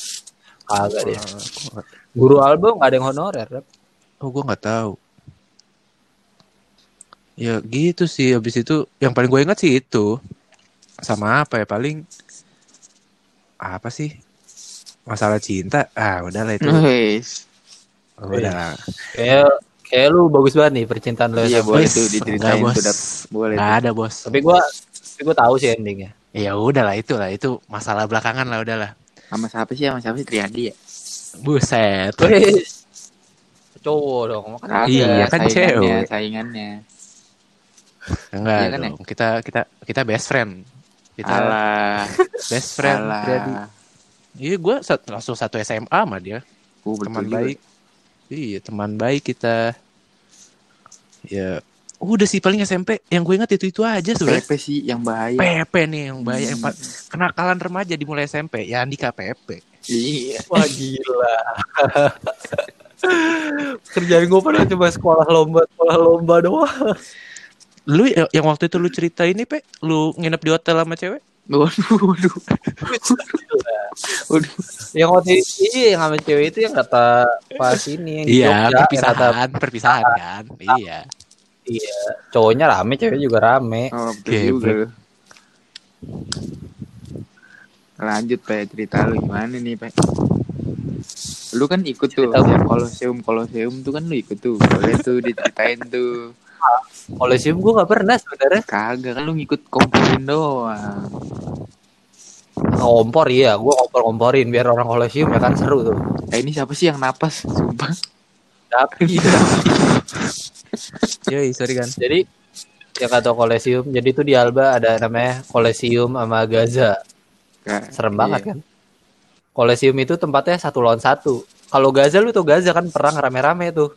kagak dia guru Albo nggak ada yang honorer. Oh, gue nggak tahu. Ya gitu sih. Habis itu yang paling gue ingat sih itu. Sama apa ya paling apa sih? Masalah cinta. Ah, udahlah itu. Oh, udah. Kayak kayak lu bagus banget nih percintaan lu. Iya boleh Wes, tuh diceritain enggak, Bos. Boleh. Nggak tuh. ada, Bos. Tapi gua tapi gua tahu sih endingnya. Ya udahlah itulah itu masalah belakangan lah udahlah. Sama siapa sih? Sama siapa sih? Triadi ya? Buset. Cowok dong. Makanya Iya, kan saingannya, cewek. Saingannya. Enggak Iya kan ya? Kita kita kita best friend. Kita Alah. best friend. Alah. Triadi. Iya, gue langsung satu SMA sama dia. Oh, betul teman juga. baik. Iya, teman baik kita. Ya, udah sih paling SMP yang gue ingat itu itu aja sebenarnya. PP sih yang bahaya. PP nih yang bahaya Hmm. kenakalan remaja dimulai SMP. Ya Andika PP. Iya. Wah gila. *laughs* Kerjaan gue pada cuma sekolah lomba, sekolah lomba doang. Lu ya- yang waktu itu lu cerita ini, Pe, lu nginep di hotel sama cewek? Waduh, waduh. Waduh. Yang waktu itu iya, yang sama cewek itu yang kata pas ini yang di Iya, Jogja, yang kata perpisahan, perpisahan kan. Iya. iya, cowoknya rame, cewek juga rame. Oh, betul Geblek. juga. lu. Lanjut, Pe. Cerita lu gimana nih, Pe? Lu kan ikut tuh Cerita yang koloseum koloseum tuh kan lu ikut tuh. Boleh tuh diceritain tuh. Kolosium gue gak pernah sebenarnya. Kagak kan lu ngikut komporin doang. Ngompor iya, gue ngompor-ngomporin biar orang kolosium ya kan seru tuh. Eh ini siapa sih yang napas? Sumpah. Tapi *laughs* Yoi, sorry kan. jadi yang kata kolosium, jadi tuh di Alba ada namanya kolosium sama Gaza. Serem iya. banget kan. Kolosium itu tempatnya satu lawan satu. Kalau Gaza lu tuh Gaza kan perang rame-rame tuh.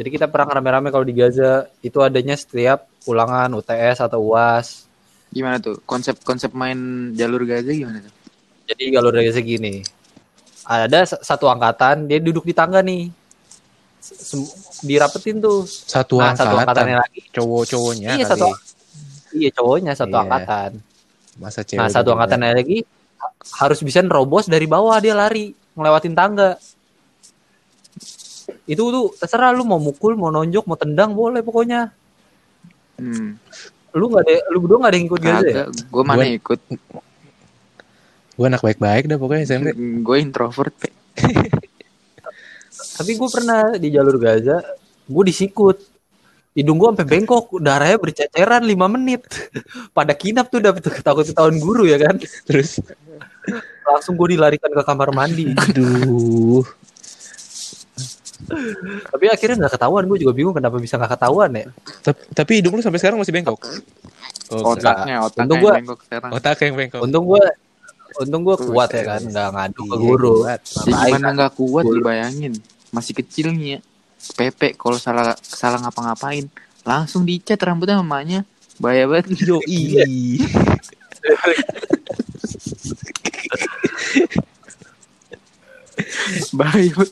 Jadi kita perang rame-rame kalau di Gaza itu adanya setiap ulangan UTS atau UAS. Gimana tuh? Konsep konsep main jalur Gaza gimana tuh? Jadi kalau dari segini ada satu angkatan dia duduk di tangga nih. Sem- dirapetin tuh. Satu Nah, satu angkatan. angkatannya lagi. Cowok-cowoknya Iya, kali. satu Iya cowoknya satu Iya. angkatan. Masa cewek Nah satu angkatannya lagi ha- harus bisa nerobos dari bawah dia lari ngelewatin tangga. Itu tuh terserah lu mau mukul, mau nonjok, mau tendang boleh pokoknya. Hmm. Lu nggak ada, lu berdua nggak ada yang ikut Gaza ya? Gue mana Gua- ikut? Gue anak baik-baik dah pokoknya SMP. *laughs* Gue introvert, Pe. Tapi gue pernah di jalur Gaza, gue disikut. Hidung gue sampai bengkok, darahnya berceceran 5 menit. *laughs* Pada kinap tuh udah takut ketahuan guru ya kan. Terus, Langsung gue dilarikan ke kamar mandi. aduh. Tapi akhirnya nggak ketahuan, gue juga bingung kenapa bisa nggak ketahuan ya. Tapi, tapi hidung lu sampai sekarang masih bengkok. Oh, Otaknya, otaknya Untung yang gua- bengkok sekarang. Otak yang bengkok. Untung gue untung gue kuat ya kan, nggak ngadu ke guru. Iya, kuat. Ya, gimana nggak kuat Guru. dibayangin. Masih kecil nih ya. Pepe kalau salah salah ngapa-ngapain langsung dicat rambutnya mamanya. Bahaya banget. *laughs* Yo, Iya. *laughs* *laughs* Banget.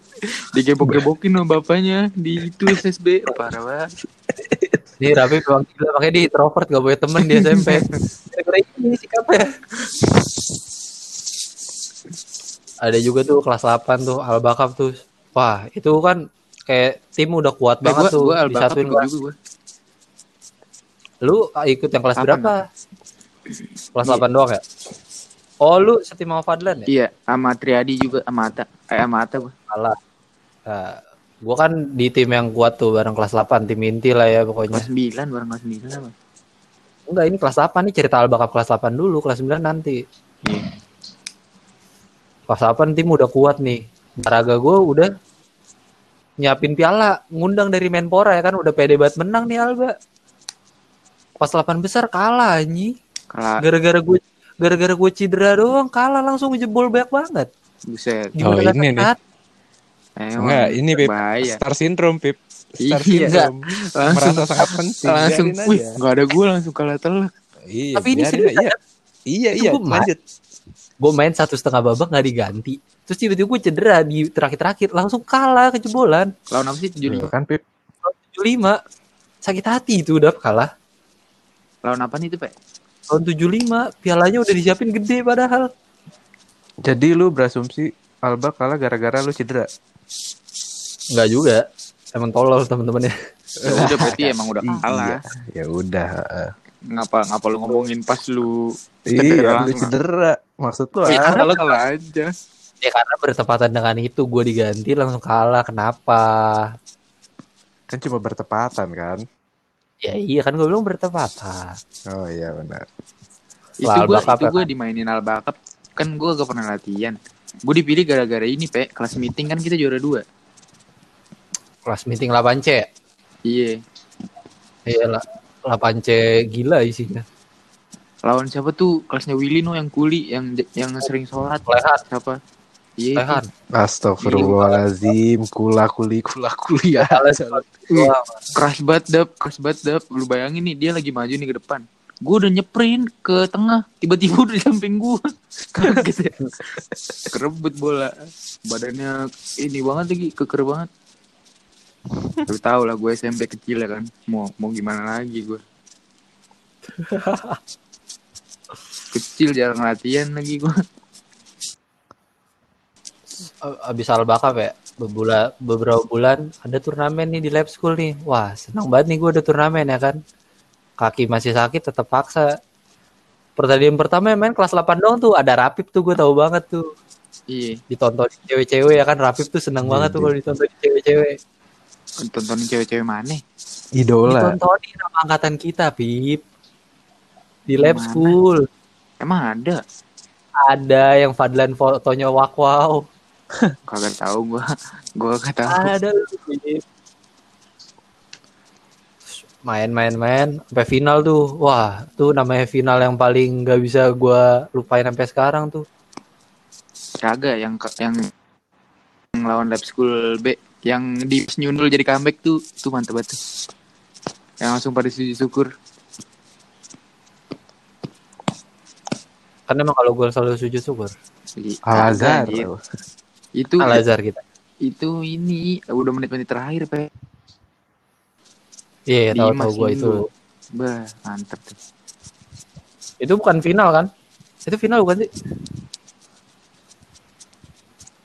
Digebok-gebokin sama bapaknya di itu SSB. Parah banget. Nih Rafi memang gila, makanya dia introvert gak punya temen di SMP. Gara-gara *laughs* ini sikapnya. Ada juga tuh kelas 8 tuh Al-Bakab tuh. Wah, itu kan kayak tim udah kuat Eh, banget gua, tuh gua albakap disatuin ikut kelas. juga gua. Lu ikut yang kelas berapa? Kelas 8 doang ya? Oh, lu setim sama Fadlan ya? Iya, sama Triadi juga sama Ata. Eh, sama Ata gua. Salah. Nah, gua kan di tim yang kuat tuh bareng kelas 8, tim inti lah ya pokoknya. Kelas 9, bareng kelas 9 apa? Enggak, ini kelas 8 nih cerita Al-Bakab kelas 8 dulu, kelas 9 nanti. Iya. Kelas 8 tim udah kuat nih. Olahraga gue udah nyiapin piala, ngundang dari Menpora ya kan udah pede banget menang nih Alba. Pas 8 besar kalah anji. Kalah Gara-gara gue gara-gara gue cedera doang kalah langsung jebol banyak banget. buset. Oh, ini nih. Eh, Enggak, ini Pip. bahaya. Star syndrome, Pip. Star Iya. syndrome. Langsung Merasa sangat *laughs* penting. langsung biarin wih nggak ada gue langsung kalah telak Iya, Tapi ini serius. Iya, iya, iya. gua main. Lanjut. Gue main satu setengah babak nggak diganti. Terus tiba-tiba gue cedera di terakhir-terakhir langsung kalah kejebolan. lawan apa sih tujuh Tuh kan, Pip. 75 sakit hati itu udah kalah. lawan apa nih itu pak Tahun 75 pialanya udah disiapin gede padahal. Jadi lu berasumsi Alba kalah gara-gara lu cedera. Enggak juga. Emang tolol temen-temennya. Ya udah berarti emang udah Iya. kalah. Ya udah. Ngapa ngapa lu ngomongin pas lu Iya, Cedera. lu cedera. Maksud lu Ya, apa? kalah kalah aja. Ya karena bertepatan dengan itu gue diganti langsung kalah. Kenapa? Kan cuma bertepatan kan? Ya iya kan gue bilang bertepatan. Oh iya benar. Itu Albakap itu gua dimainin albakap. Kan gua gak pernah latihan. Gue dipilih gara-gara ini, Pe. Kelas meeting kan kita juara dua. Kelas meeting 8C. Iya. Iya lah. 8C gila isinya. Lawan siapa tuh? Kelasnya Willy no yang kuli, yang yang sering sholat. Lehan. Siapa? Iya. Lehan. Astagfirullahaladzim, kula kuli kula kuliah. Wih, keras banget dap, keras banget dap. Lu bayangin nih dia lagi maju nih ke depan. Gue udah nyeprin ke tengah, tiba-tiba udah di samping gue. *laughs* Kaget ya. Kerebut bola. Badannya ini banget lagi, keker banget. Lu tau lah gue SMP kecil ya kan. Mau mau gimana lagi gue. *laughs* kecil jarang latihan lagi gue. Abis albakap ya. Bebula, beberapa bulan ada turnamen nih di lab school nih. Wah senang banget nih gue ada turnamen ya kan. Kaki masih sakit tetap paksa. Pertandingan pertama yang main kelas 8 doang tuh ada Rapip tuh gue tahu banget tuh. Iya, Ditonton cewek-cewek ya kan Rapip tuh seneng Iya, banget tuh iya. kalau ditonton cewek-cewek. tontonin cewek-cewek mana? Idola. Ditontonin sama angkatan kita, Pip. Di lab Mana? school. Emang ada? Ada yang Fadlan fotonya wak wow. Kagak tahu gue. Gue kagak tahu. Ada. Main-main-main sampai final tuh. Wah, tuh namanya final yang paling gak bisa gua lupain sampai sekarang tuh. Kagak yang yang yang lawan lab school B yang di nyundul jadi comeback tuh tuh mantep banget tuh. Yang langsung pada sujud syukur. Karena emang kalau gua selalu sujud syukur. Jadi, Al Azhar. Itu Al Azhar kita. itu ini udah menit-menit terakhir pe. Iya, tahu tahu Dimas gua itu. Bah, mantep tuh. Itu bukan final kan? Itu final bukan sih?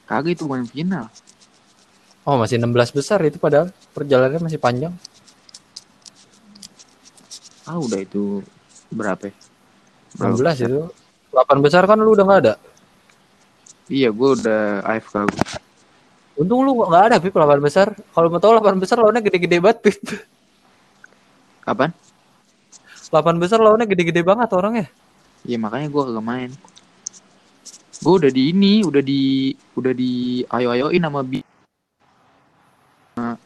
Kagak itu bukan final. Oh, masih 16 besar itu padahal perjalanannya masih panjang. Ah udah itu berapa? ya? 16 besar? itu. 8 besar kan lu udah nggak ada. Iya, gue udah AFK gua. Untung lu nggak ada Pip 8 besar. Kalau mau tahu 8 besar lawannya gede-gede banget Pip. Kapan? 8 besar lawannya gede-gede banget orangnya. Iya makanya gue kagak main. Gue udah di ini, udah di, udah di ayo-ayoin sama bi, sama,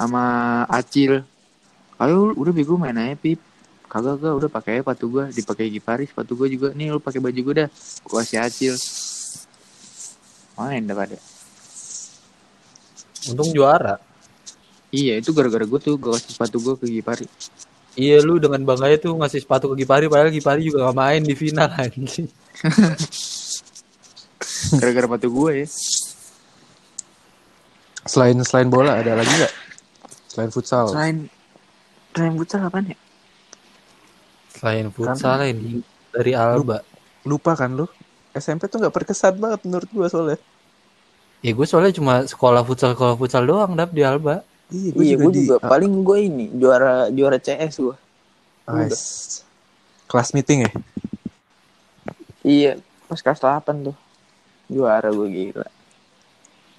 sama Acil. Ayo, udah bego main aja pip. Kagak gak, udah pakai sepatu gue, dipakai Giparis sepatu gue juga. Nih lu pakai baju gue dah, gue kasih Acil. Main dah pada. Untung juara. Iya itu gara-gara gue tuh gue kasih sepatu gue ke Giparis. Iya lu dengan bangganya tuh ngasih sepatu ke Gipari padahal Gipari juga gak main di final anjing. *laughs* Gara-gara sepatu gue ya. Selain selain bola ada lagi nggak? Selain futsal. Selain, selain futsal apaan ya? Selain futsal ini dari Alba. Lupa kan lu? SMP tuh nggak berkesan banget menurut gua soalnya. Ya gue soalnya cuma sekolah futsal sekolah futsal doang dap di Alba. Iya, Iya gue di- juga, paling gue ini juara juara CS gue. nice. Kelas meeting ya? Iya, pas kelas 8 tuh. Juara gue gila.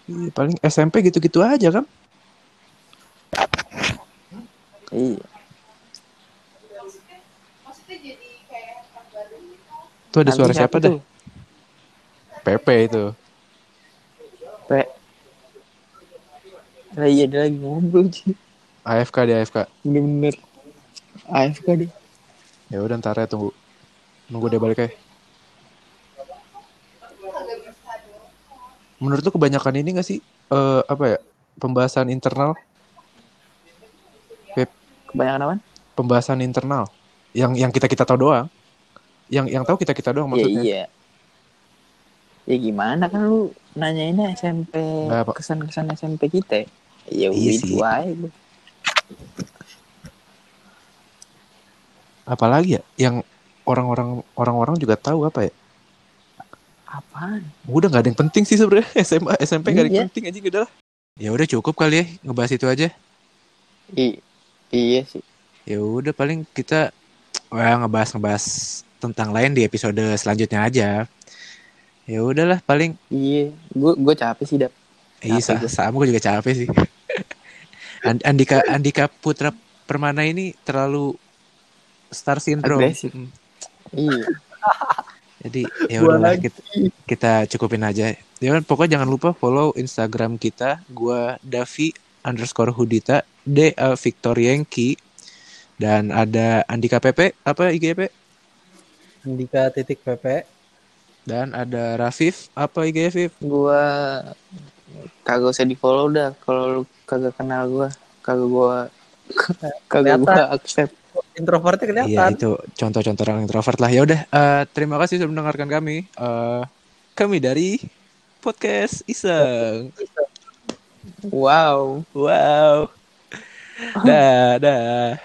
Iya, paling SMP gitu-gitu aja kan? Iya. Tuh ada suara Nanti siapa dah? PP itu. Pe. Lah iya dia lagi ngobrol sih. AFK di AFK. Bener-bener. AFK deh. Ya udah ntar ya tunggu. Nunggu dia balik aja. Menurut lu kebanyakan ini gak sih eh apa ya? Pembahasan internal, Kebanyakan apa? pembahasan internal yang yang kita kita tahu doang. Yang yang tahu kita kita doang Iya maksudnya. iya. Ya gimana kan lu nanyainnya SMP kesan-kesan SMP kita. Ya Iya udah sih. itu aja. Apalagi ya yang orang-orang orang-orang juga tahu apa ya? Apaan? Udah nggak ada yang penting sih sebenarnya *laughs* SMA SMP nggak ada yang Iya. penting aja udah. Ya udah cukup kali ya ngebahas itu aja. I- iya sih. Ya udah paling kita wah, ngebahas ngebahas tentang lain di episode selanjutnya aja. Ya udahlah paling Iya, gue gue capek sih dap. iya sa- sama gue juga capek sih. *laughs* And- Andika Andika Putra Permana ini terlalu star syndrome. Agresif. Mm. Iya. *laughs* Jadi *laughs* ya Gua udahlah kita, kita cukupin aja. Ya kan, pokoknya jangan lupa follow Instagram kita. Gua Davi underscore Hudita D A Victor Yankee dan ada Andika PP apa IGP Andika titik PP. Dan ada Rafif apa IG Rafif Gue kagak usah di follow dah. Kalau lu kagak kenal gue, kagak gue *laughs* kagak Kelihatan. accept. Introvertnya Iya kelihatan. itu contoh-contoh orang introvert lah. Ya udah eh, terima kasih sudah mendengarkan kami. Eh, kami dari podcast Iseng. Wow. Wow. Dah, dah.